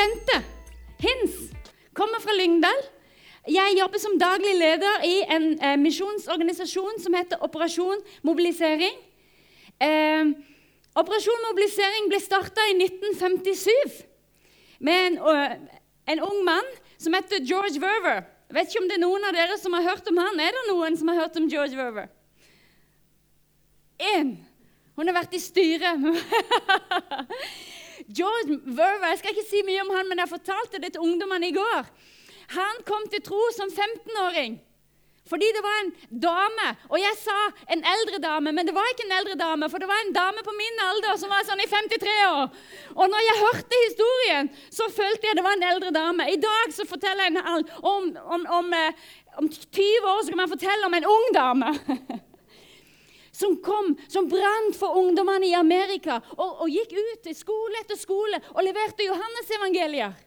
Bente Hins kommer fra Lyngdal. Jeg jobber som daglig leder i en eh, misjonsorganisasjon som heter Operasjon Mobilisering. Eh, Operasjon Mobilisering ble starta i 1957 med en, uh, en, ung mann som heter George Verver. Vet ikke om det er noen av dere som har hørt om han. Er det noen som har hørt om George Verver? Én. Hun har vært i styret. George Verva, Jeg skal ikke si mye om han, men jeg fortalte det til ungdommene i går. Han kom til tro som 15-åring. Fordi det var en dame, og jeg sa en eldre dame, men det var ikke en eldre dame, for det var en dame på min alder som var sånn i 53 år. Og når jeg hørte historien, så følte jeg det var en eldre dame. I dag så forteller jeg om, om, om, eh, om 20 år så kan man fortelle om en ung dame. som kom, som brant for ungdommene i Amerika og, og gikk ut til skole etter skole og leverte Johannes-evangelier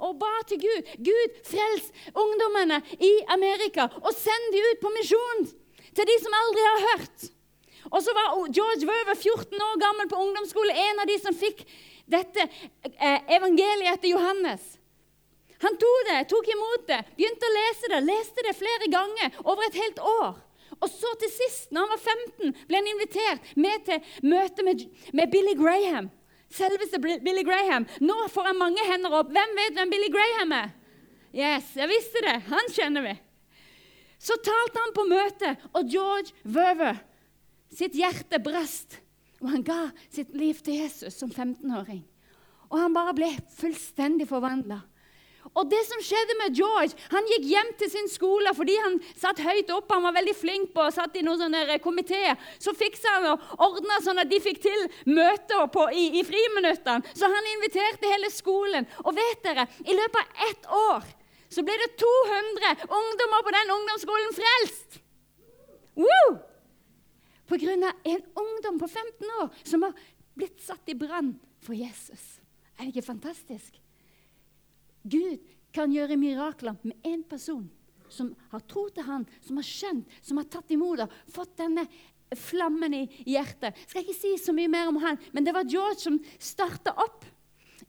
og ba til Gud. Gud, frels ungdommene i Amerika og send de ut på misjon til de som aldri har hørt. Og så var George Verver 14 år gammel på ungdomsskole, en av de som fikk dette eh, evangeliet etter Johannes. Han tok det, tok imot det, begynte å lese det, leste det flere ganger over et helt år. Og så til sist, når han var 15, ble han invitert med til møte med, med Billy Graham. Selveste Billy Graham. Nå får han mange hender opp. Hvem vet hvem Billy Graham er? Yes, jeg visste det. Han kjenner vi. Så talte han på møtet, og George Verver sitt hjerte brast. Og han ga sitt liv til Jesus som 15-åring. Og han bare ble fullstendig forvandla. Og det som skjedde med George Han gikk hjem til sin skole fordi han satt høyt oppe. Han var veldig flink på og satt i noen sånne eh, komiteer. Så fiksa han og ordna sånn at de fikk til møter på, i, i friminuttene. Så han inviterte hele skolen. Og vet dere, i løpet av ett år så ble det 200 ungdommer på den ungdomsskolen frelst. Woo! På grunn av en ungdom på 15 år som har blitt satt i brann for Jesus. Er det ikke fantastisk? Gud kan gjøre mirakler med én person som har tro til han, som har skjønt, som har tatt imot det, fått denne flammen i hjertet. Skal ikke si så mye mer om han, men det var George som starta opp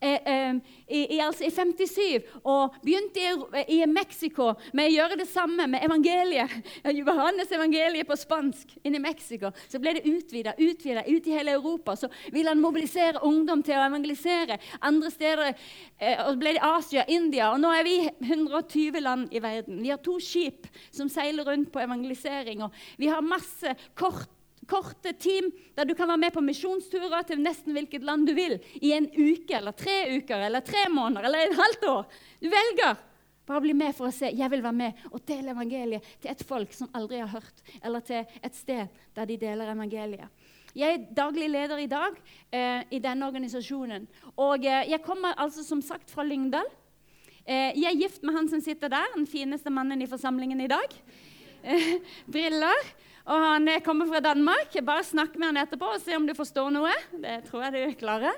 Eh, eh, i, altså i, 57 og begynte i, i Mexico med å gjøre det samme med evangeliet. Johannes evangeliet på spansk inn i Mexico. Så ble det utvida, utvida ut i hele Europa. Så ville han mobilisere ungdom til å evangelisere. Andre steder eh, og ble det Asia, India. Og nå er vi 120 land i verden. Vi har to skip som seiler rundt på evangelisering. Og vi har masse kort korte team der du kan være med på misjonsturer til nesten hvilket land du vil i en uke eller tre uker eller tre måneder eller et halvt år. Du velger. Bare bli med for å se. Jeg vil være med og dele evangeliet til et folk som aldri har hørt, eller til et sted der de deler evangeliet. Jeg er daglig leder i dag eh, i denne organisasjonen. Og eh, jeg kommer altså som sagt fra Lyngdal. Eh, jeg er gift med han som sitter der, den fineste mannen i forsamlingen i dag. Eh, briller. Og han kommer fra Danmark. Bare snakk med han etterpå og se om du forstår noe. Det tror jeg du klarer.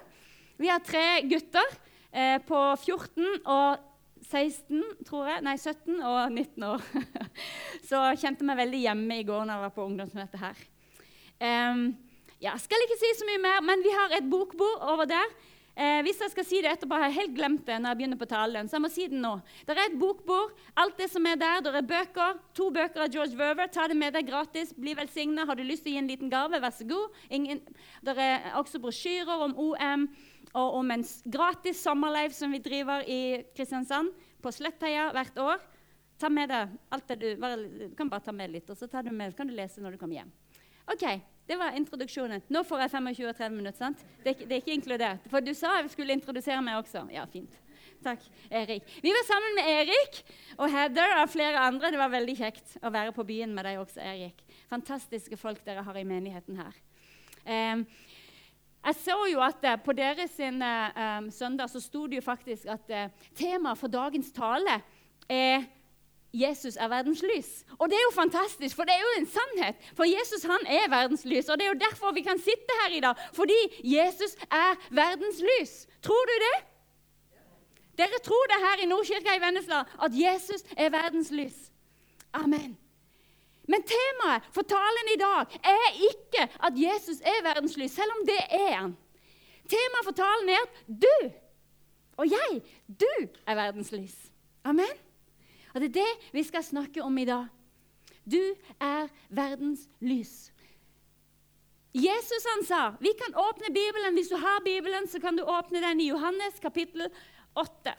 Vi har tre gutter eh, på 14 og 16, tror jeg. Nei, 17 og 19 år. Så kjente meg veldig hjemme i går når jeg var på ungdomsmøte her. Um, ja, skal ikke si så mye mer, men vi har et bokbord over der. Eh, hvis jeg skal si det etterpå, har jeg helt glemt det når jeg begynner på talen. Så jeg må si det nå. Det er et bokbord. Alt det som er der. Det er bøker. To bøker av George Verver. Ta det med deg gratis. Bli velsigna. Har du lyst til å gi en liten gave, vær så god. Ingen, det er også brosjyrer om OM og om en gratis sommerleiv som vi driver i Kristiansand, på Slettheia hvert år. Ta med deg alt det du, du kan bare ta med litt, og så du med, kan du lese når du kommer hjem. Ok, det var introduksjonen. Nå får jeg 25 og 30 minutter. sant? Det det er, ikke inkludert. For du sa jeg skulle introdusere meg også. Ja, fint. Takk, Erik. Vi var sammen med Erik og Heather og flere andre. Det var veldig kjekt å være på byen med deg også, Erik. Fantastiske folk dere har i menigheten her. Um, jeg så jo at uh, På deres um, søndag så sto det jo faktisk at uh, temaet for dagens tale er Jesus er verdens lys. Og det er jo fantastisk, for det er jo en sannhet. For Jesus han er verdens lys, og det er jo derfor vi kan sitte her i dag. Fordi Jesus er verdens lys. Tror du det? Dere tror det her i Nordkirka i Vennesla, at Jesus er verdens lys. Amen. Men temaet for talen i dag er ikke at Jesus er verdens lys, selv om det er han. Temaet for talen er at du Og jeg, du, er verdens lys. Amen. Og det er det vi skal snakke om i dag. Du er verdens lys. Jesus han sa vi kan åpne Bibelen. Hvis du har Bibelen, så kan du åpne den i Johannes kapittel 8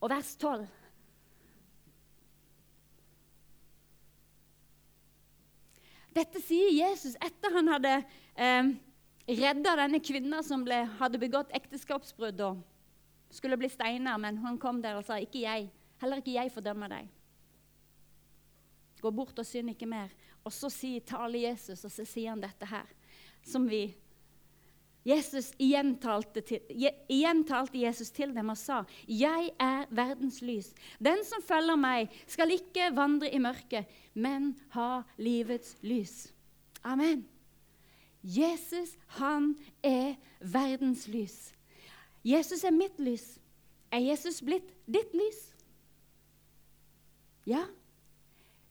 og vers 12. Dette sier Jesus etter han hadde eh, redda denne kvinna som ble, hadde begått ekteskapsbrudd og skulle bli steiner, men han kom der og sa ikke jeg, heller ikke jeg fordømmer deg. Gå bort og synd ikke mer. Og så sier, taler Jesus, og så sier han dette her, som vi Jesus igjen talte, til, igjen talte, Jesus til dem og sa, 'Jeg er verdens lys.' 'Den som følger meg, skal ikke vandre i mørket, men ha livets lys.' Amen. Jesus, han er verdens lys. Jesus er mitt lys. Er Jesus blitt ditt lys? Ja,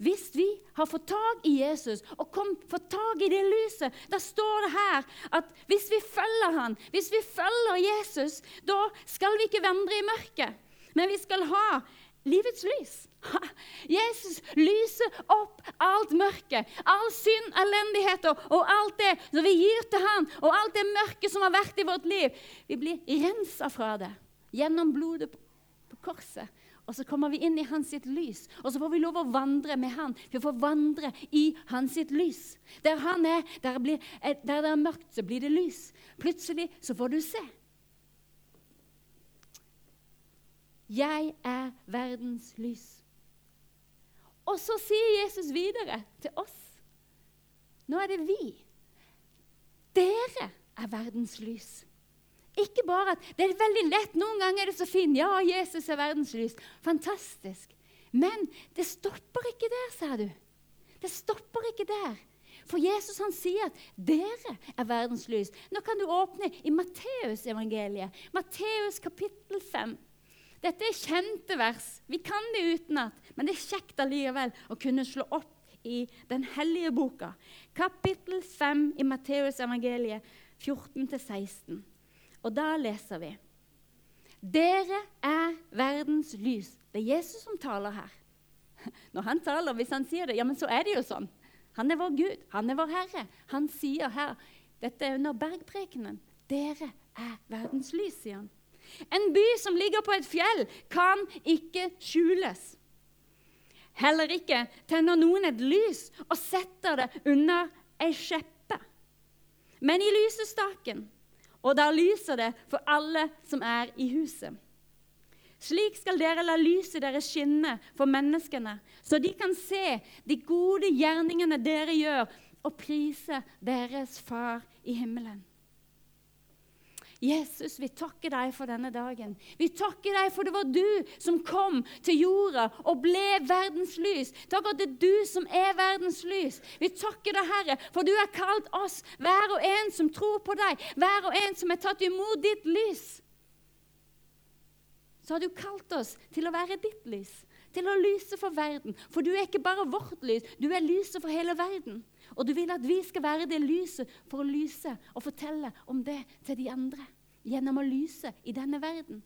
hvis vi har fått tak i Jesus og kom, fått tak i det lyset, da står det her at hvis vi følger han, hvis vi følger Jesus, da skal vi ikke vandre i mørket, men vi skal ha livets lys. Jesus lyser opp alt mørke, all synd, elendigheter og alt det som vi gir til han, og alt det mørke som har vært i vårt liv. Vi blir rensa fra det gjennom blodet på korset. Og så kommer vi inn i hans sitt lys, og så får vi lov å vandre med han. Vi får vandre i hans sitt lys. Der han er, der, blir, eh, der det er mørkt, så blir det lys. Plutselig så får du se. Jeg er verdens lys. Og så sier Jesus videre til oss Nå er det vi. Dere er verdens lys. Ikke bare at Det er veldig lett. Noen ganger er det så fint. Ja, Jesus er verdens lys. Fantastisk. Men det stopper ikke der, sa du. Det stopper ikke der. For Jesus han sier at 'dere er verdens lys'. Nå kan du åpne i Matteusevangeliet. Matteus kapittel 5. Dette er kjente vers. Vi kan det utenat, men det er kjekt allikevel å kunne slå opp i den hellige boka. Kapittel 5 i Matteusevangeliet 14-16. Og da leser vi Dere er verdens lys. Det er Jesus som taler her. Når han taler, Hvis han sier det, ja, men så er det jo sånn. Han er vår Gud, han er vår Herre. Han sier her Dette er under bergprekenen. Dere er verdens lys, sier han. En by som ligger på et fjell, kan ikke skjules. Heller ikke tenner noen et lys og setter det under ei skjeppe, men i lysestaken og da lyser det for alle som er i huset. Slik skal dere la lyset deres skinne for menneskene, så de kan se de gode gjerningene dere gjør, og prise deres Far i himmelen. Jesus, vi takker deg for denne dagen. Vi takker deg for det var du som kom til jorda og ble verdens lys. Takk at det er du som er verdens lys. Vi takker deg, Herre, for du har kalt oss, hver og en som tror på deg, hver og en som har tatt imot ditt lys. Så har du kalt oss til å være ditt lys, til å lyse for verden. For du er ikke bare vårt lys, du er lyset for hele verden. Og du vil at vi skal være det lyset for å lyse og fortelle om det til de andre. Gjennom å lyse i denne verden.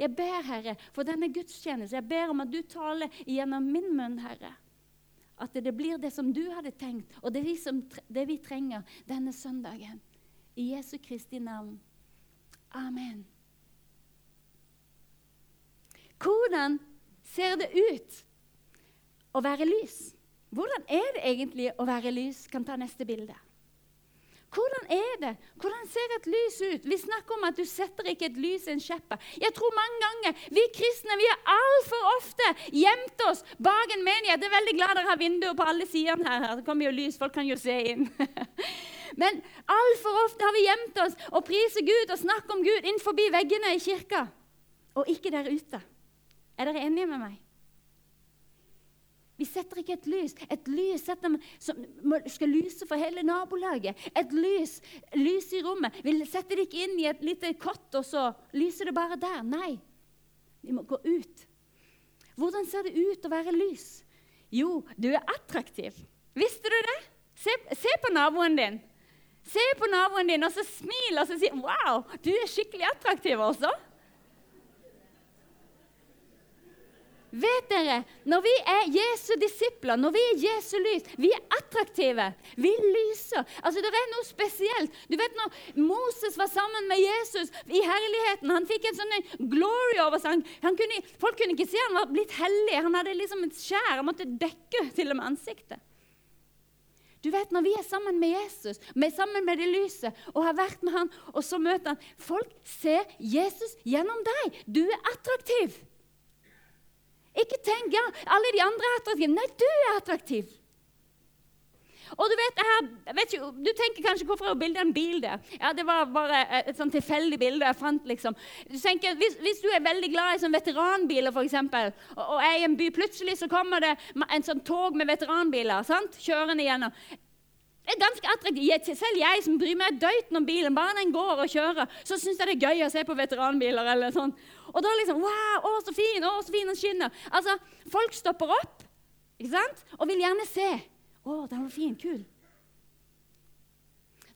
Jeg ber, Herre, for denne gudstjeneste. Jeg ber om at du taler gjennom min munn, Herre. At det blir det som du hadde tenkt, og det, vi, som, det vi trenger denne søndagen. I Jesu Kristi navn. Amen. Hvordan ser det ut å være lys? Hvordan er det egentlig å være lys? Kan ta neste bilde. Hvordan er det? Hvordan ser et lys ut? Vi snakker om at du setter ikke et lys i en skjeppe. Jeg tror mange ganger vi kristne vi har altfor ofte gjemt oss bak en menighet. Jeg er veldig glad dere har vinduer på alle sidene her. Det kommer jo lys, folk kan jo se inn. Men altfor ofte har vi gjemt oss og priser Gud og snakker om Gud innenfor veggene i kirka, og ikke der ute. Er dere enige med meg? Vi setter ikke et lys. Et lys setter, som skal lyse for hele nabolaget. Et lys, lys i rommet. Vi setter det ikke inn i et lite kott, og så lyser det bare der. Nei, vi må gå ut. Hvordan ser det ut å være lys? Jo, du er attraktiv. Visste du det? Se, se på naboen din. Se på naboen din og så smil og så si 'Wow, du er skikkelig attraktiv', også. Vet dere, når vi er Jesu disipler, når vi er Jesu lys, vi er attraktive. Vi lyser. Altså, Det er noe spesielt. Du vet når Moses var sammen med Jesus i herligheten Han fikk en sånn glory over seg. Folk kunne ikke se han var blitt hellig. Han hadde liksom et skjær. Han måtte dekke til og med ansiktet. Du vet, Når vi er sammen med Jesus, vi er sammen med det lyset og har vært med han, og så møter han Folk ser Jesus gjennom deg. Du er attraktiv. Ikke tenk ja, alle de andre er attraktive. Nei, du er attraktiv. Og Du vet, jeg, vet ikke, du tenker kanskje hvorfor jeg har bilde en bil der. Ja, Det var bare et sånn tilfeldig bilde jeg fant. liksom. Du tenker, hvis, hvis, du er veldig glad i sånn veteranbiler, eksempel, og, og er i en by, plutselig så kommer det en sånn tog med veteranbiler sant? kjørende gjennom. Det er ganske attraktivt. Selv jeg som bryr meg døyten om bilen, bare den går og kjører, så syns jeg det er gøy å se på veteranbiler. eller sånn. Og da liksom Wow, å, så fin! Å, så fin den skinner. Altså, Folk stopper opp ikke sant? og vil gjerne se. Å, den var fin. Kul.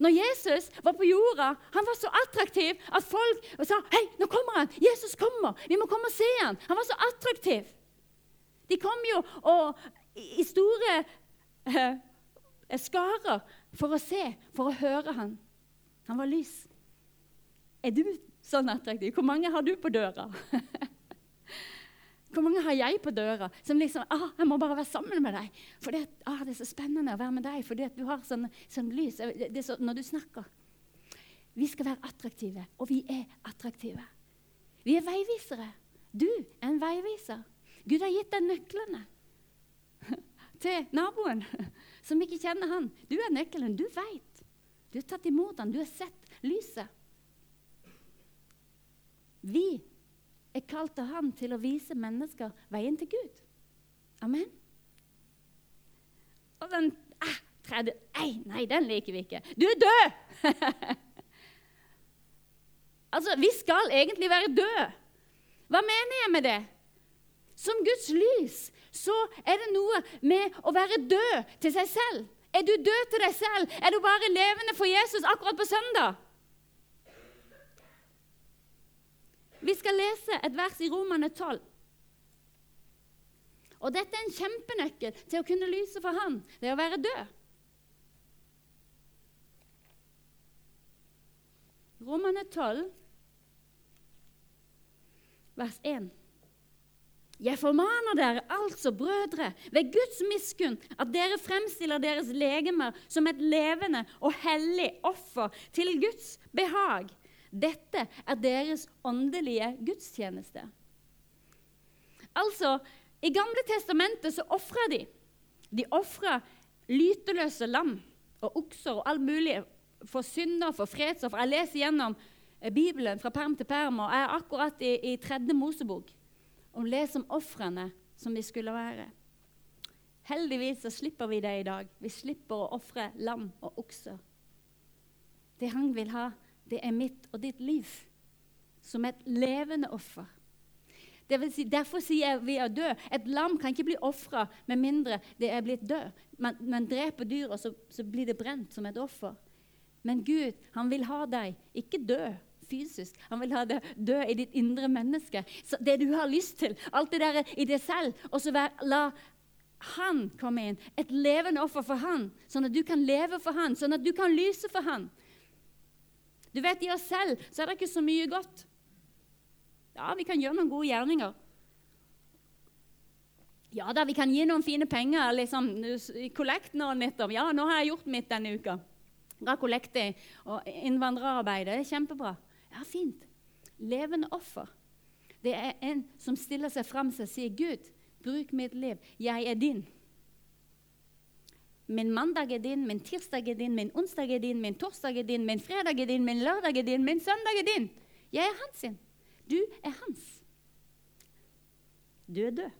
Når Jesus var på jorda, han var så attraktiv at folk sa Hei, nå kommer han! Jesus kommer! Vi må komme og se han. Han var så attraktiv. De kom jo og, i store skarer for å se, for å høre han. Han var lys. Er du sånn attraktiv? Hvor mange har du på døra? Hvor mange har jeg på døra som liksom ah, 'Jeg må bare være sammen med deg.' For det, ah, det er så spennende å være med deg for du har sånn, sånn lys så, når du snakker. Vi skal være attraktive, og vi er attraktive. Vi er veivisere. Du er en veiviser. Gud har gitt deg nøklene til naboen som ikke kjenner han. Du er nøkkelen. Du veit. Du har tatt imot han. Du har sett lyset. Vi er kalt av han til å vise mennesker veien til Gud. Amen. Og den ah, tredje Nei, nei, den liker vi ikke. Du er død! altså, vi skal egentlig være døde. Hva mener jeg med det? Som Guds lys så er det noe med å være død til seg selv. Er du død til deg selv? Er du bare levende for Jesus akkurat på søndag? Vi skal lese et vers i Romane 12. Og dette er en kjempenøkkel til å kunne lyse for Han. Det er å være død. Romane 12, vers 1. Jeg formaner dere altså, brødre, ved Guds miskunn, at dere fremstiller deres legemer som et levende og hellig offer til Guds behag. Dette er deres åndelige gudstjeneste. Altså, I Gamle testamentet så ofra de. De ofra lyteløse lam og okser og alt mulig for synder, for fredsoffer. Jeg leser gjennom eh, Bibelen fra perm til perm og jeg er akkurat i, i tredje Mosebok og les om ofrene som vi skulle være. Heldigvis så slipper vi det i dag. Vi slipper å ofre lam og okser. Det han vil ha, det er mitt og ditt liv som et levende offer. Si, derfor sier jeg vi er døde. Et lam kan ikke bli ofra med mindre det er blitt død. Man, man dreper dyret, så, så blir det brent som et offer. Men Gud, han vil ha deg ikke død, fysisk. Han vil ha det dø i ditt indre menneske. Så det du har lyst til, alt det der i deg selv. Og så la han komme inn. Et levende offer for han, sånn at du kan leve for han, sånn at du kan lyse for han. Du vet, I oss selv så er det ikke så mye godt. Ja, vi kan gjøre noen gode gjerninger. Ja da, vi kan gi noen fine penger liksom, i kollekten og nettopp. Ja, nå har jeg gjort mitt denne uka. Bra kollekt og innvandrerarbeid. Det er kjempebra. Ja, fint. Levende offer. Det er en som stiller seg fram og sier, 'Gud, bruk mitt liv. Jeg er din.' Min mandag er din, min tirsdag er din, min onsdag er din, min torsdag er din, min fredag er din, min lørdag er din, min søndag er din. Jeg er hans sin. Du er hans. Du er død.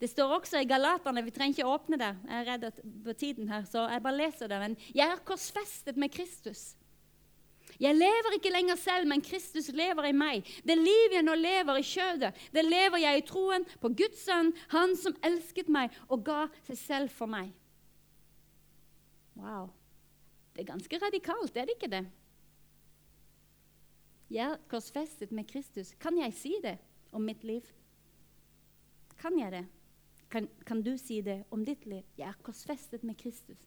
Det står også i Galaterne Vi trenger ikke åpne det. Jeg er redd på tiden her, så jeg bare leser det. Men jeg er korsfestet med Kristus. Jeg lever ikke lenger selv, men Kristus lever i meg. Det liv jeg nå lever i kjødet, det lever jeg i troen på Guds sønn, Han som elsket meg og ga seg selv for meg. Wow. Det er ganske radikalt, er det ikke det? Jeg er korsfestet med Kristus. Kan jeg si det om mitt liv? Kan jeg det? Kan, kan, du si det om ditt liv? Jeg er korsfestet med Kristus.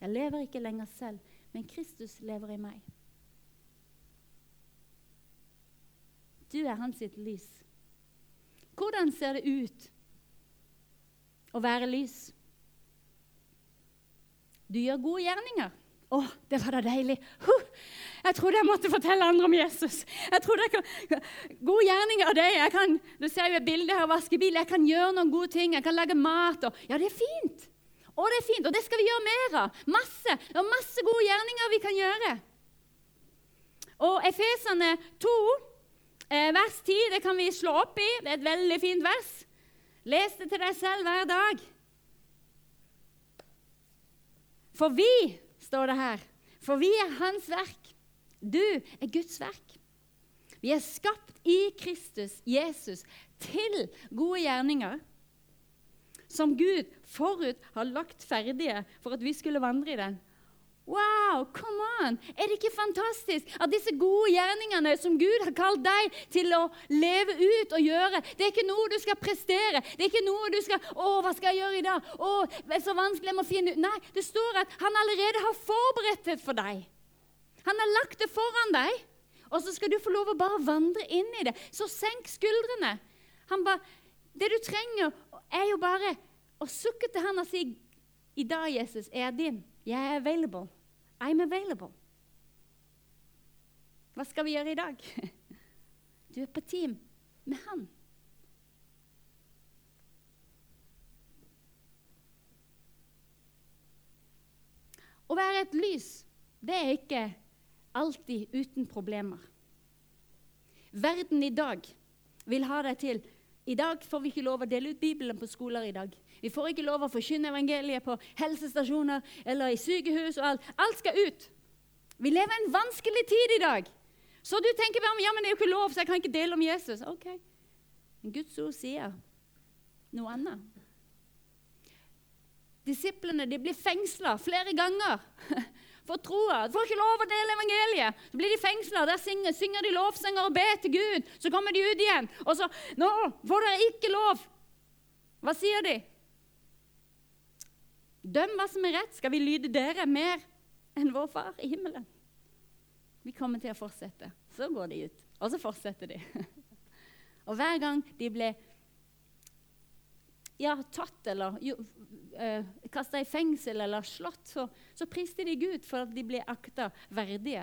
Jeg lever ikke lenger selv, men Kristus lever i meg. Du er hans sitt lys. Hvordan ser det ut å være lys? Du gjør gode gjerninger. Å, det var da deilig. Huh. Jeg trodde jeg måtte fortelle andre om Jesus. Jeg trodde jeg kan, God gjerning av deg. Jeg kan, du ser jo et bilde her, vaske bil. Jeg kan gjøre noen gode ting. Jeg kan lage mat. Og, ja, det er fint. Å, det er fint. Og det skal vi gjøre mer av. Masse. Det er masse gode gjerninger vi kan gjøre. Og Efesene 2, eh, vers 10, det kan vi slå opp i. Det er et veldig fint vers. Les det til deg selv hver dag. For vi, står det her, for vi er Hans verk. Du er Guds verk. Vi er skapt i Kristus, Jesus, til gode gjerninger som Gud forut har lagt ferdige for at vi skulle vandre i den. Wow, come on! Er det ikke fantastisk at disse gode gjerningene som Gud har kalt deg til å leve ut og gjøre, det er ikke noe du skal prestere. Det er ikke noe du skal 'Å, hva skal jeg gjøre i dag?' 'Å, det er så vanskelig å finne ut.' Nei, det står at han allerede har forberedt det for deg. Han har lagt det foran deg, og så skal du få lov å bare vandre inn i det. Så senk skuldrene. Han ba, det du trenger, er jo bare å sukke til han og si 'I dag, Jesus, er jeg din. Jeg er available.' I'm available. Hva skal vi gjøre i dag? Du er på team med han. Å være et lys, det er ikke alltid uten problemer. Verden i dag vil ha deg til I dag får vi ikke lov å dele ut Bibelen på skoler i dag. Vi får ikke lov å forkynne evangeliet på helsestasjoner eller i sykehus. og Alt Alt skal ut. Vi lever en vanskelig tid i dag. Så du tenker bare ja, men det er jo ikke lov, så jeg kan ikke dele om Jesus. Ok, Men Guds ord sier noe annet. Disiplene de blir fengsla flere ganger for troa. De får ikke lov å dele evangeliet. Så blir de fengsla. Der synger, synger, de lovsanger og ber til Gud. Så kommer de ut igjen, og så Nå får dere ikke lov! Hva sier de? Døm hva som er rett. Skal vi lyde dere mer enn vår far i himmelen? Vi kommer til å fortsette. Så går de ut, og så fortsetter de. og hver gang de ble ja, tatt eller uh, eh, kasta i fengsel eller slått, så, så priste de Gud for at de ble akta verdige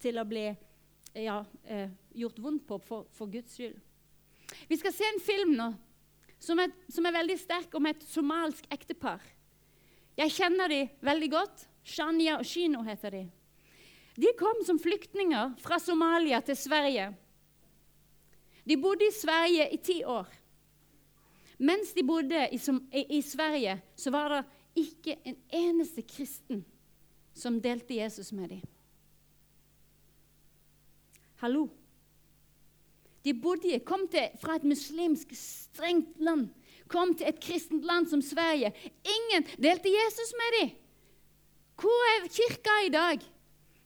til å bli ja, uh, gjort vondt på for, for Guds skyld. Vi skal se en film nå som er, som er veldig sterk om et somalsk ektepar. Jeg kjenner de veldig godt. Shania og Shino heter de. De kom som flyktninger fra Somalia til Sverige. De bodde i Sverige i ti år. Mens de bodde i, i, i Sverige, så var det ikke en eneste kristen som delte Jesus med dem. Hallo? De bodde, kom til, fra et muslimsk strengt land, kom til et kristent land som Sverige. Ingen delte Jesus med dem. Hvor er kirka i dag?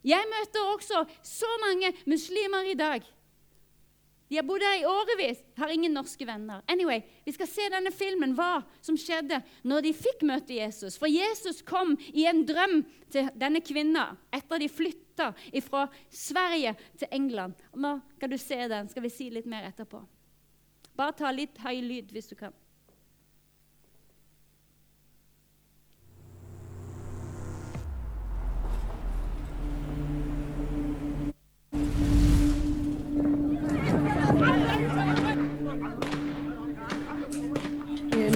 Jeg møter også så mange muslimer i dag. De har bodd her i årevis, har ingen norske venner. Anyway, Vi skal se denne filmen, hva som skjedde når de fikk møte Jesus. For Jesus kom i en drøm til denne kvinna etter de flytta fra Sverige til England. Nå kan du se den, skal vi si litt mer etterpå. Bare ta litt høy lyd hvis du kan.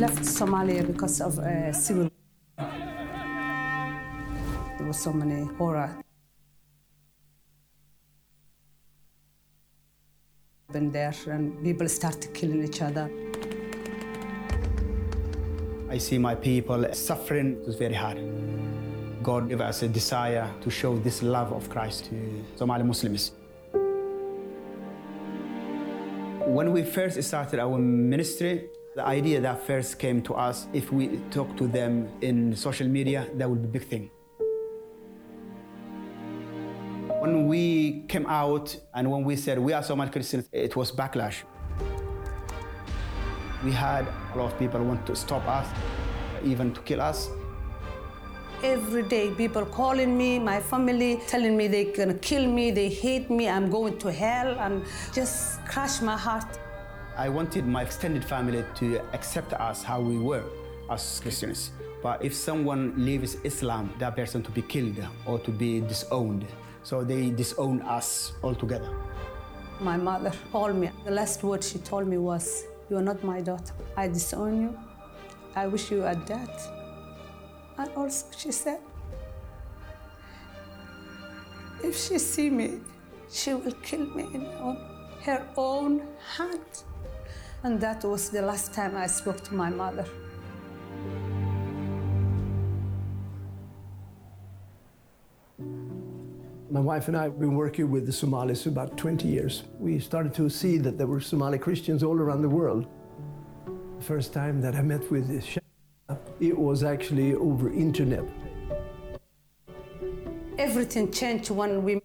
left Somalia because of uh, civil. There was so many horror. Been there and people started killing each other. I see my people suffering. It was very hard. God gave us a desire to show this love of Christ to Somali Muslims. When we first started our ministry, the idea that first came to us, if we talk to them in social media, that would be a big thing. When we came out and when we said we are Somali Christians, it was backlash. We had a lot of people want to stop us, even to kill us. Every day, people calling me, my family, telling me they're gonna kill me, they hate me, I'm going to hell, and just crush my heart. I wanted my extended family to accept us how we were as Christians. But if someone leaves Islam, that person to be killed or to be disowned. So they disown us altogether. My mother called me. The last word she told me was, You are not my daughter. I disown you. I wish you were dead. And also, she said, If she see me, she will kill me in her own hand. And that was the last time I spoke to my mother. My wife and I have been working with the Somalis for about 20 years. We started to see that there were Somali Christians all around the world. The first time that I met with this it was actually over internet. Everything changed when we met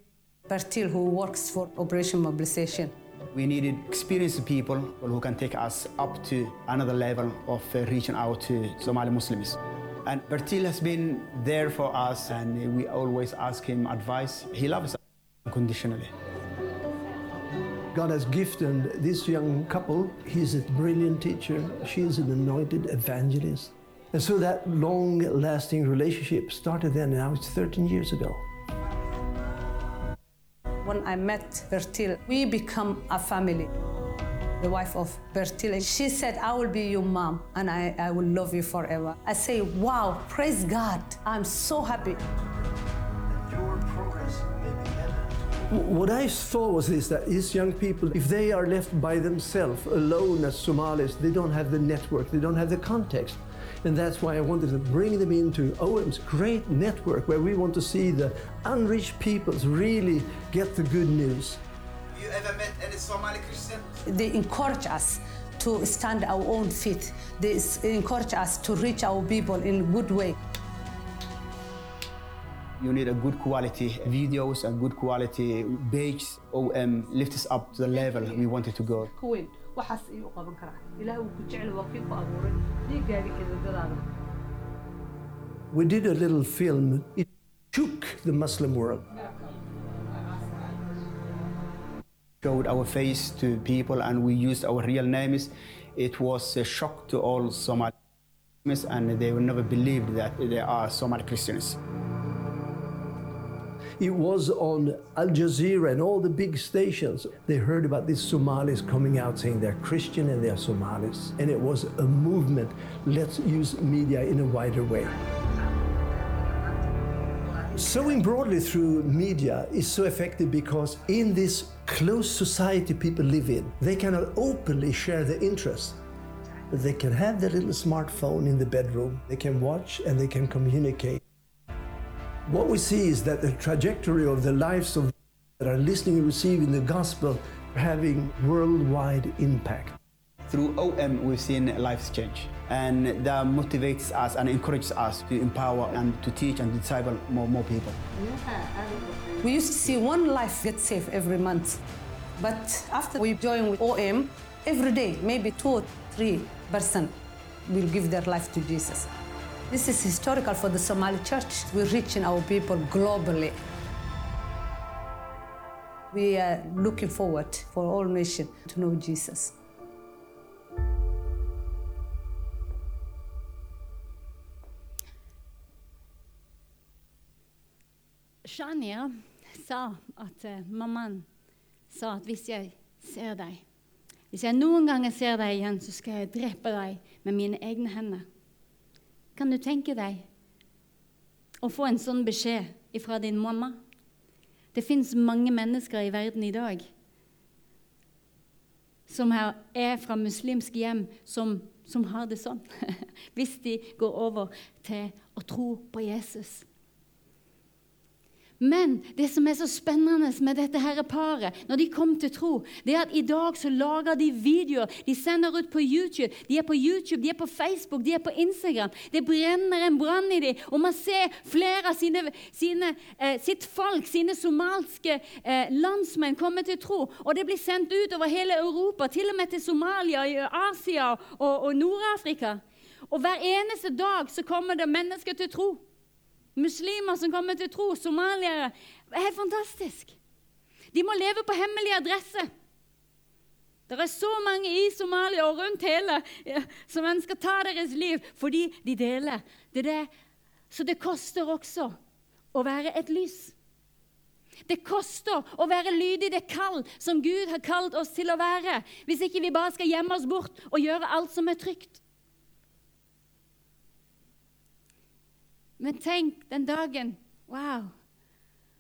Bertil, who works for Operation Mobilization. We needed experienced people who can take us up to another level of uh, reaching out to Somali Muslims. And Bertil has been there for us, and we always ask him advice. He loves us unconditionally. God has gifted this young couple. He's a brilliant teacher. She's an anointed evangelist. And so that long lasting relationship started then, and now it's 13 years ago. When I met Bertil, we become a family. The wife of Bertil, she said, I will be your mom and I, I will love you forever. I say, wow, praise God. I'm so happy. What I saw was this that these young people, if they are left by themselves, alone as Somalis, they don't have the network, they don't have the context. And that's why I wanted to bring them into OM's great network where we want to see the unreached peoples really get the good news. You ever met any Somali Christian? They encourage us to stand our own feet. They encourage us to reach our people in a good way. You need a good quality videos and good quality page. OM lifts us up to the level we wanted to go. kuweyn waxaas ayuu qaban karaa ilaah wuu ku jecel waa kii ku abuuray dhiiggaaga xididadaada We did a little film. It shook the Muslim world. Showed our face to people and we used our real names. It was a shock to all Somalis and they never believe that there are Somali Christians. It was on Al Jazeera and all the big stations. They heard about these Somalis coming out saying they're Christian and they're Somalis. And it was a movement. Let's use media in a wider way. Sowing broadly through media is so effective because in this close society people live in, they cannot openly share their interests. They can have their little smartphone in the bedroom, they can watch and they can communicate. What we see is that the trajectory of the lives of that are listening and receiving the gospel are having worldwide impact. Through OM, we've seen lives change, and that motivates us and encourages us to empower and to teach and disciple more, more people. We used to see one life get saved every month. But after we joined with OM, every day, maybe two or three person will give their life to Jesus. This is historical for the Somali church. We're reaching our people globally. We are looking forward for all nations to know Jesus. Shania sa at uh, mammaen sa at hvis jeg ser deg Hvis jeg noen ganger ser deg igjen, så skal jeg drepe deg med mine egne hender. Kan du tenke deg å få en sånn beskjed fra din mamma? Det fins mange mennesker i verden i dag som er fra muslimske hjem, som, som har det sånn. Hvis de går over til å tro på Jesus. Men det som er så spennende med dette her paret, når de kom til tro, det er at i dag så lager de videoer. De sender ut på YouTube. De er på YouTube, de er på Facebook, de er på Instagram. Det brenner en brann i dem. Og man ser flere av sine, sine, eh, sitt folk, sine somalske eh, landsmenn, komme til tro. Og det blir sendt ut over hele Europa, til og med til Somalia, Asia og, og Nord-Afrika. Og hver eneste dag så kommer det mennesker til tro muslimer som kommer til tro, somaliere. Det er fantastisk. De må leve på hemmelig adresse. Det er så mange i Somalia og rundt hele som ønsker å ta deres liv fordi de deler. Det det. Så det koster også å være et lys. Det koster å være lydig det kall som Gud har kalt oss til å være, hvis ikke vi bare skal gjemme oss bort og gjøre alt som er trygt. Men tenk den dagen wow,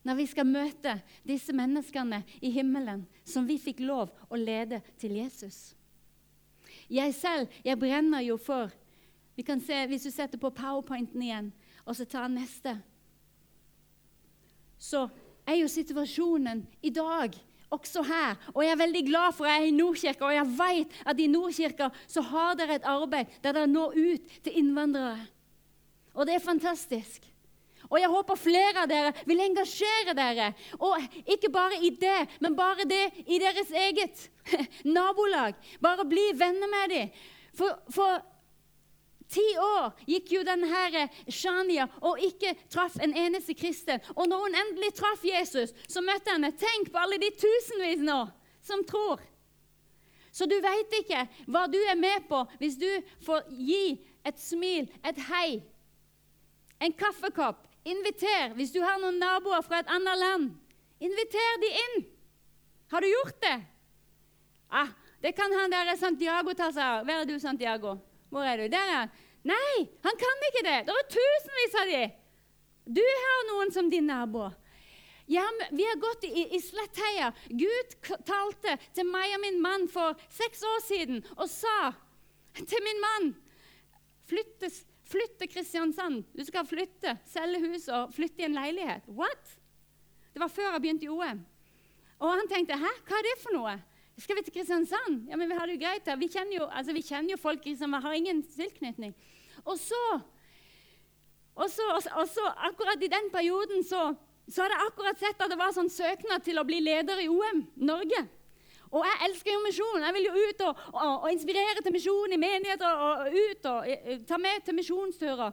når vi skal møte disse menneskene i himmelen som vi fikk lov å lede til Jesus. Jeg selv jeg brenner jo for vi kan se, Hvis du setter på powerpointen igjen, og så tar neste Så er jo situasjonen i dag også her. Og jeg er veldig glad for at jeg er i Nordkirka, og jeg vet at i Nordkirka så har dere et arbeid der dere når ut til innvandrere. Og det er fantastisk. Og jeg håper flere av dere vil engasjere dere. Og ikke bare i det, men bare det i deres eget nabolag. Bare bli venner med dem. For, for ti år gikk jo denne Shania og ikke traff en eneste kristen. Og når hun endelig traff Jesus, så møtte henne. Tenk på alle de tusenvis nå som tror. Så du veit ikke hva du er med på hvis du får gi et smil, et hei en kaffekopp. Inviter hvis du har noen naboer fra et annet land. Inviter de inn. Har du gjort det? Ah, det kan han der Santiago ta seg av. Hvor er du, Santiago? Hvor er du? Der er han. Nei, han kan ikke det. Det er tusenvis av de. Du har noen som din nabo. Ja, vi har gått i, i Slettheia. Gud talte til meg og min mann for seks år siden og sa til min mann flyttes Flytt til Kristiansand. Du skal flytte, selge huset og flytte i en leilighet. What? Det var før jeg begynte i OM. Og han tenkte hæ, hva er det for noe? Skal vi til Kristiansand? Ja, men Vi har det jo greit her. Vi kjenner jo, altså, vi kjenner jo folk som har ingen tilknytning. Og så, og så, og så, akkurat i den perioden så, så hadde jeg akkurat sett at det var sånn søknad til å bli leder i OM Norge. Og jeg elsker jo misjon. Jeg vil jo ut og, og, og inspirere til misjon i menigheter. og ut og Ta med til misjonsturer.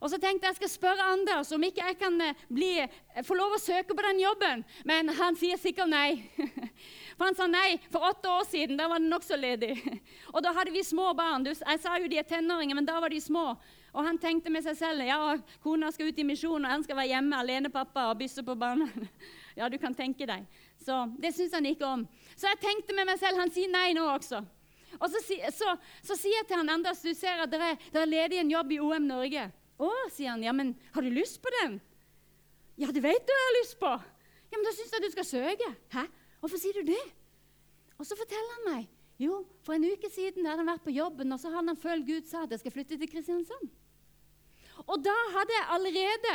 Og så tenkte jeg skal spørre Anders om ikke jeg kan eh, bli, eh, få lov å søke på den jobben. Men han sier sikkert nei. For han sa nei for åtte år siden. Da var det nokså ledig. Og da hadde vi små barn. Jeg sa jo de er tenåringer, men da var de små. Og han tenkte med seg selv ja, kona skal ut i misjon, og han skal være hjemme alene pappa og bysse på barna. Ja, du kan tenke deg. Så det syns han ikke om. Så jeg tenkte med meg selv han sier nei nå også. Og så, så, så sier jeg til han Anders du ser at det er, det er ledig en jobb i OM Norge. Å, sier han. Ja, men har du lyst på den? Ja, du vet du jeg har lyst på. Ja, men da syns jeg du skal søke. Hæ? Hvorfor sier du det? Og så forteller han meg. Jo, for en uke siden hadde han vært på jobben, og så hadde han følt Gud sa at jeg skal flytte til Kristiansand. Og da hadde jeg allerede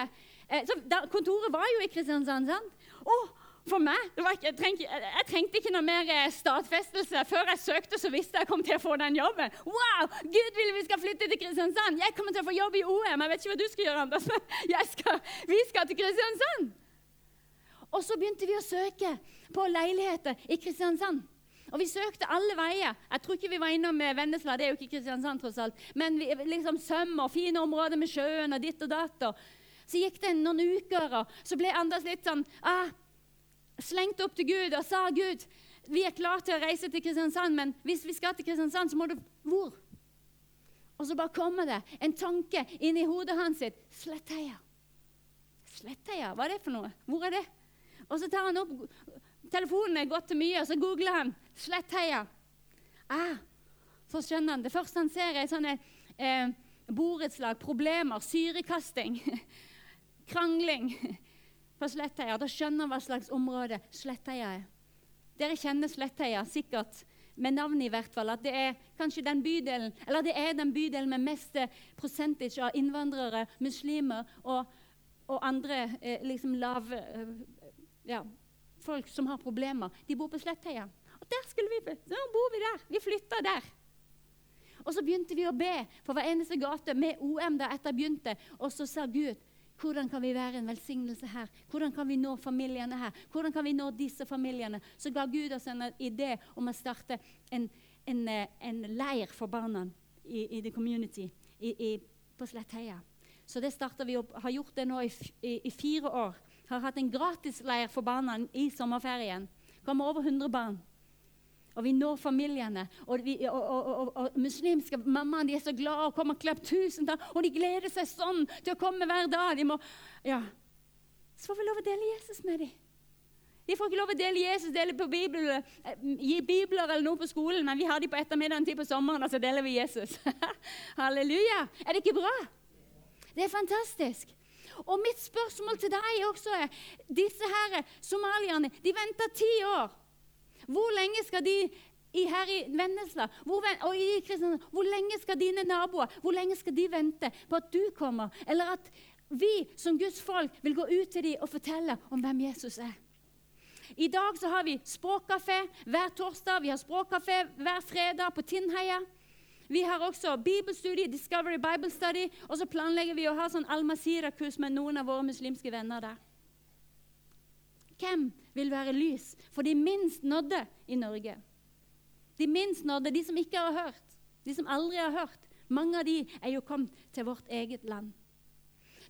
eh, da, Kontoret var jo i Kristiansand. sant? Og for meg, ikke, jeg, trengte, jeg, trengte, ikke noe mer eh, stadfestelse. Før jeg søkte, så visste jeg jeg kom til å få den jobben. Wow! Gud vil vi skal flytte til Kristiansand! Jeg kommer til å få jobb i OM. Jeg vet ikke hva du skal gjøre, Anders, men skal, vi skal til Kristiansand. Og så begynte vi å søke på leiligheter i Kristiansand. Og vi søkte alle veier. Jeg tror ikke vi var innom eh, Vennesla, det er jo ikke Kristiansand, tross alt. Men vi, liksom Søm og fine områder med sjøen og ditt og datt. Så gikk det noen uker, og så ble Anders litt sånn ah, slengte opp til Gud og sa Gud, vi er klare til å reise til Kristiansand, men hvis vi skal til Kristiansand, så må du Hvor? Og så bare kommer det en tanke inn i hodet hans sitt. Slettheia. Slettheia, hva er det for noe? Hvor er det? Og så tar han opp Telefonen er gått til mye, og så googler han Slettheia. Ah, så skjønner han. Det første han ser, er sånne eh, borettslag, problemer, syrekasting, krangling på Slettheia. Da skjønner hva slags område Sletteia er. Dere kjenner Sletteia sikkert med navnet i hvert fall. At det er kanskje den bydelen, eller det er den bydelen med mest percentage av innvandrere, muslimer og og andre eh, liksom lave eh, ja, folk som har problemer, de bor på Sletteia. Og der skulle vi, nå bor vi der. Vi flytta der. Og så begynte vi å be for hver eneste gate med OM da etter begynte. Og så sa Gud hvordan kan vi være en velsignelse her? Hvordan kan vi nå familiene her? Hvordan kan vi nå disse familiene? Så ga Gud oss en idé om å starte en, en, eh, en leir for barna i, i the community i, i, på Slettheia. Så det starter vi opp. Har gjort det nå i, i, fire år. Har hatt en gratisleir for barna i sommerferien. Kommer over 100 barn. Og vi når familiene. Og, vi, og, og, og muslimske mammaene de er så glade og kommer og klapper tusen takk. Og de gleder seg sånn til å komme hver dag. De må, ja. Så får vi lov å dele Jesus med dem. De får ikke lov å dele Jesus, dele på Bibelen, eh, gi bibler eller noe på skolen, men vi har de på ettermiddagen tid på sommeren, og så deler vi Jesus. Halleluja! Er det ikke bra? Det er fantastisk. Og mitt spørsmål til deg også er Disse her somalierne de venter ti år. Hvor lenge skal de i, her i Vennesla hvor, og i Kristiansand, hvor lenge skal dine naboer hvor lenge skal de vente på at du kommer? Eller at vi som Guds folk vil gå ut til dem og fortelle om hvem Jesus er? I dag så har vi språkkafé hver torsdag. Vi har språkkafé hver fredag på Tinnheia. Vi har også bibelstudie, Discovery Bible Study, og så planlegger vi å ha sånn Al-Masira-kurs med noen av våre muslimske venner der. Hvem vil være lys for de minst nådde i Norge? De minst nådde, de som ikke har hørt, de som aldri har hørt. Mange av de er jo kommet til vårt eget land.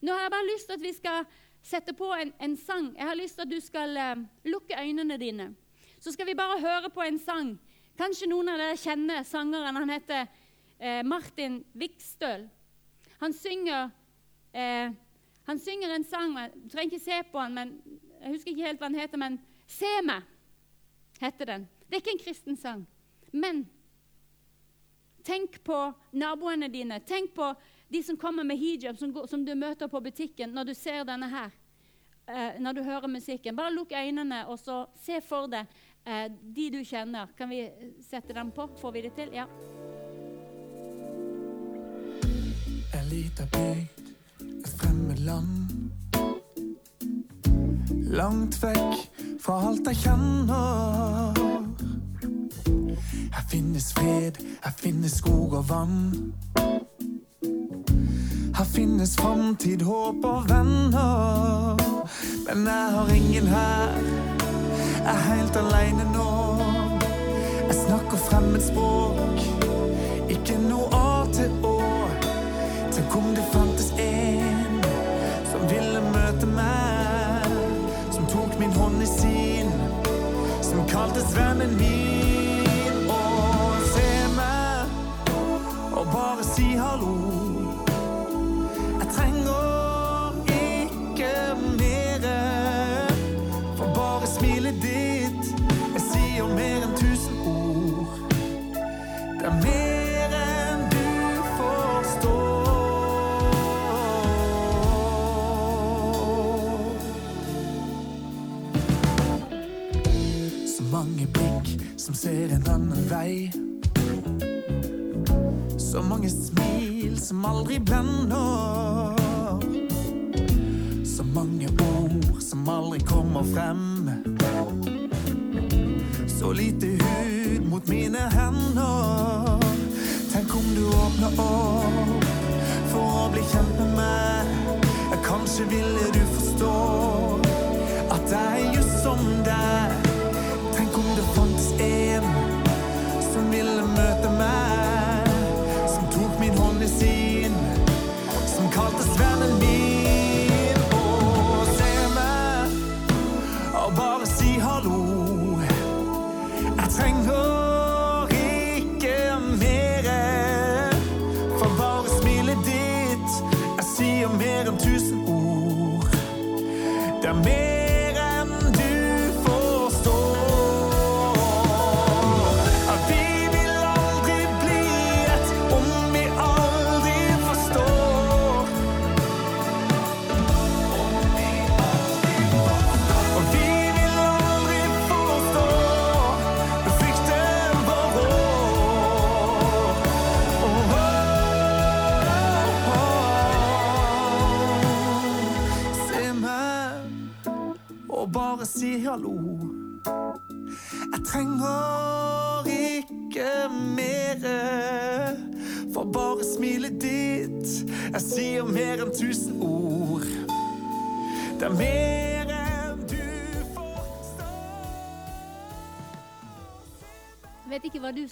Nå har jeg bare lyst til at vi skal sette på en, en sang. Jeg har lyst til at du skal uh, lukke øynene dine. Så skal vi bare høre på en sang. Kanskje noen av dere kjenner sangeren. Han heter uh, Martin Vikstøl. Han synger, uh, han synger en sang Du trenger ikke se på han, men jeg husker ikke helt hva den heter, men 'Se meg' heter den. Det er ikke en kristen sang. Men tenk på naboene dine. Tenk på de som kommer med hijab, som, går, som du møter på butikken når du ser denne her. Eh, når du hører musikken. Bare lukk øynene og så se for deg eh, de du kjenner. Kan vi sette dem på? Får vi det til? Ja. En lita bygd, et fremmed land langt vekk fra alt jeg kjenner. Her finnes fred, her finnes skog og vann. Her finnes framtid, håp og venner. Men jeg har ingen her, er helt aleine nå. Jeg snakker fremmedspråk, ikke noe A til Å. Tenk om det fantes en som ville møte meg min hånd i sin, som kaltes vennen min. Og se meg og bare si hallo. Så mange smil som aldri blender. Så mange ord som aldri kommer frem. Så lite hud mot mine hender. Tenk om du åpner opp for å bli kjent med meg. Kanskje ville du forstå at jeg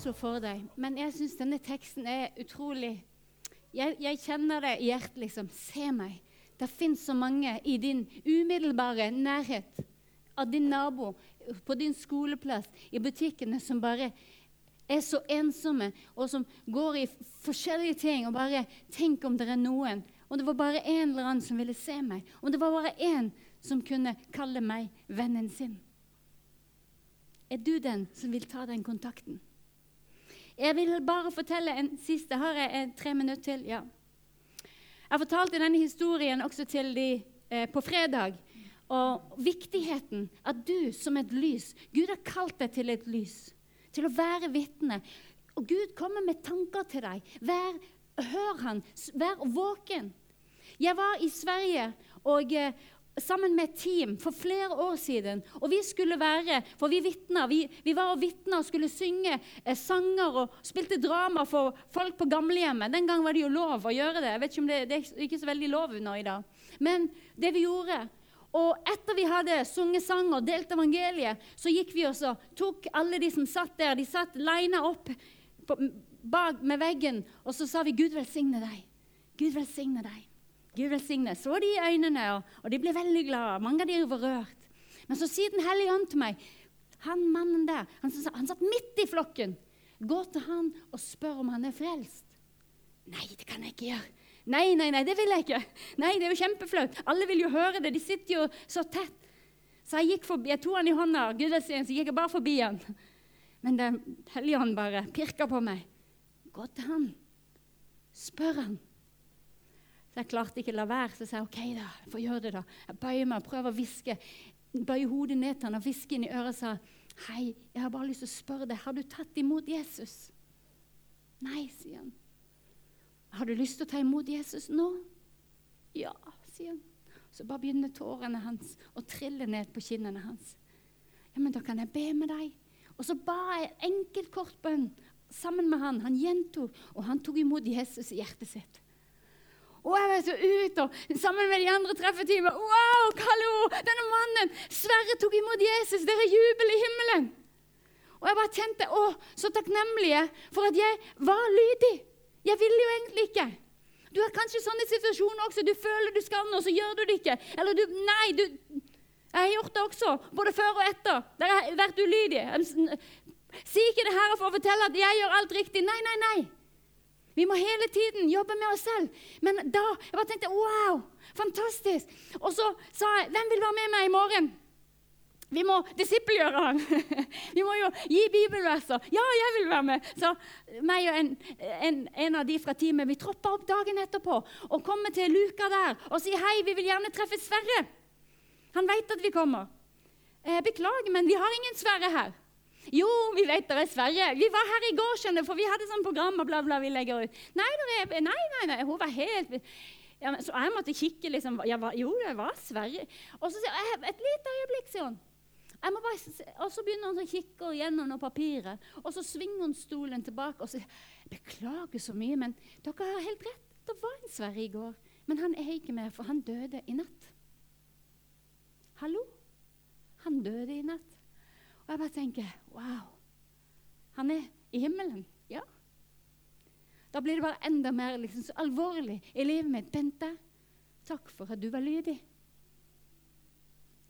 så for deg, men jeg syns denne teksten er utrolig Jeg, jeg kjenner det i hjertet, liksom. Se meg. Det fins så mange i din umiddelbare nærhet av din nabo, på din skoleplass, i butikkene, som bare er så ensomme, og som går i forskjellige ting og bare Tenk om det er noen. Om det var bare en eller annen som ville se meg. Om det var bare én som kunne kalle meg vennen sin. Er du den som vil ta den kontakten? Jeg vil bare fortelle en siste. Har jeg en, tre minutter til? Ja. Jeg fortalte denne historien også til de eh, på fredag. Og viktigheten at du som et lys Gud har kalt deg til et lys. Til å være vitne. Og Gud kommer med tanker til deg. Vær, hør han. Vær våken. Jeg var i Sverige og, eh, sammen med et team for flere år siden. Og vi skulle være For vi vitna. Vi, vi var og vitna og skulle synge eh, sanger og spilte drama for folk på gamlehjemmet. Den gang var det jo lov å gjøre det. Jeg vet ikke om det, det er ikke så veldig lov nå i dag. Men det vi gjorde og etter vi hadde sunget sang og delt evangeliet, så gikk vi og tok alle de som satt der, de satt lina opp på, bak med veggen, og så sa vi 'Gud velsigne deg'. Gud velsigne deg. Gud velsigne. Så de i øynene, og, de ble veldig glade. Mange av de var rørt. Men så sier Den hellige ånd til meg Han mannen der, han, han satt midt i flokken. Gå til han og spør om han er frelst. Nei, det kan jeg ikke gjøre. Nei, nei, nei, det vil jeg ikke. Nei, det er jo kjempeflaut. Alle vil jo høre det. De sitter jo så tett. Så jeg gikk forbi, jeg tok han i hånda, Gud velsigne, så gikk jeg bare forbi han. Men Den hellige ånd bare pirka på meg. Gå til han. Spør han. Så jeg klarte ikke å la være, så sa jeg OK, da. Jeg får gjøre det, da. Jeg bøyer meg og prøver å hviske. Bøyer hodet ned til han og hvisker inn i øret og sa Hei, jeg har bare lyst til å spørre deg, har du tatt imot Jesus? Nei, sier han. Har du lyst til å ta imot Jesus nå? Ja, sier han. Så bare begynner tårene hans å trille ned på kinnene hans. Ja, men da kan jeg be med deg. Og så ba jeg en enkelt, kort bønn sammen med han. Han gjentok, og han tok imot Jesus i hjertet sitt. Og jeg var så ut, og sammen med de andre treffeteamet Wow, hallo! Denne mannen! Sverre tok imot Jesus! Dere er jubel i himmelen! Og jeg bare kjente å, så takknemlige for at jeg var lydig. Jeg ville jo egentlig ikke. Du har kanskje sånne situasjoner også. Du føler du skal noe, så gjør du det ikke. Eller du Nei, du Jeg har gjort det også, både før og etter. Der har jeg vært ulydig. Si ikke det her for å fortelle at jeg gjør alt riktig. Nei, nei, nei. Vi må hele tiden jobbe med oss selv. Men da jeg bare tenkte wow, fantastisk. Og så sa jeg hvem vil være med meg i morgen? Vi må disippelgjøre han. Vi må jo gi bibelverser. Ja, jeg vil være med. Så meg og en, en, en av de fra teamet vi tropper opp dagen etterpå og kommer til luka der og sier hei, vi vil gjerne treffe Sverre. Han vet at vi kommer. Eh, beklager, men vi har ingen Sverre her. Jo, vi vet det er Sverre. Vi var her i går, skjønner for vi hadde sånn program og bla, bla, vi legger ut. Nei, er, nei, nei, nei, hun var helt ja, Så jeg måtte kikke, liksom. Ja, hva- jo, det var Sverre. Og så sier hun et lite øyeblikk, sier hun. Bare, og så begynner hun å kikke gjennom noe papiret. og så svinger hun stolen tilbake og sier Beklager så mye, men dere har helt rett. Det var en Sverre i går, men han er ikke med, for han døde i natt. Hallo? Han døde i natt. Og jeg bare tenker wow. Han er i himmelen. Ja. Da blir det bare enda mer liksom, så alvorlig i livet mitt. Bente, takk for at du var lydig.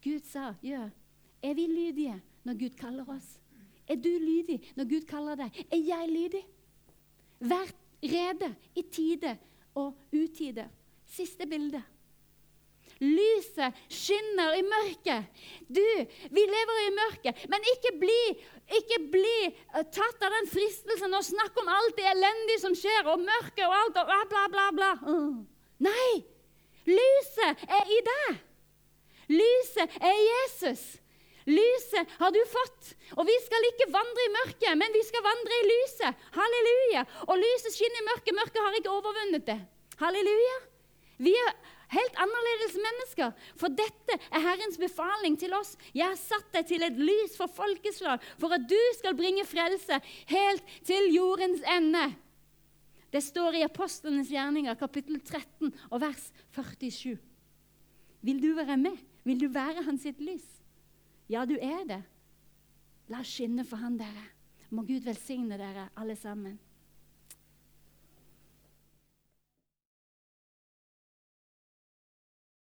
Gud sa, ja, er vi lydige når Gud kaller oss? Er du lydig når Gud kaller deg? Er jeg lydig? Vær rede i tide og utide. Siste bilde. Lyset skinner i mørket. Du, vi lever i mørket, men ikke bli, ikke bli eh, tatt av den fristelsen og snakke om alt det elendige som skjer, og mørket og alt og bla, bla, bla. bla. Mm. Nei! Lyset er i deg. Lyset er Jesus. Lyset har du fått. Og vi skal ikke vandre i mørket, men vi skal vandre i lyset. Halleluja. Og lyset skinner i mørket. Mørket har ikke overvunnet det. Halleluja. Vi er Helt annerledes mennesker. For dette er Herrens befaling til oss. Jeg har satt deg til et lys for folkeslag, for at du skal bringe frelse helt til jordens ende. Det står i Apostlenes gjerninger, kapittel 13, og vers 47. Vil du være med? Vil du være hans sitt lys? Ja, du er det. La oss skinne for han, dere. Må Gud velsigne dere alle sammen.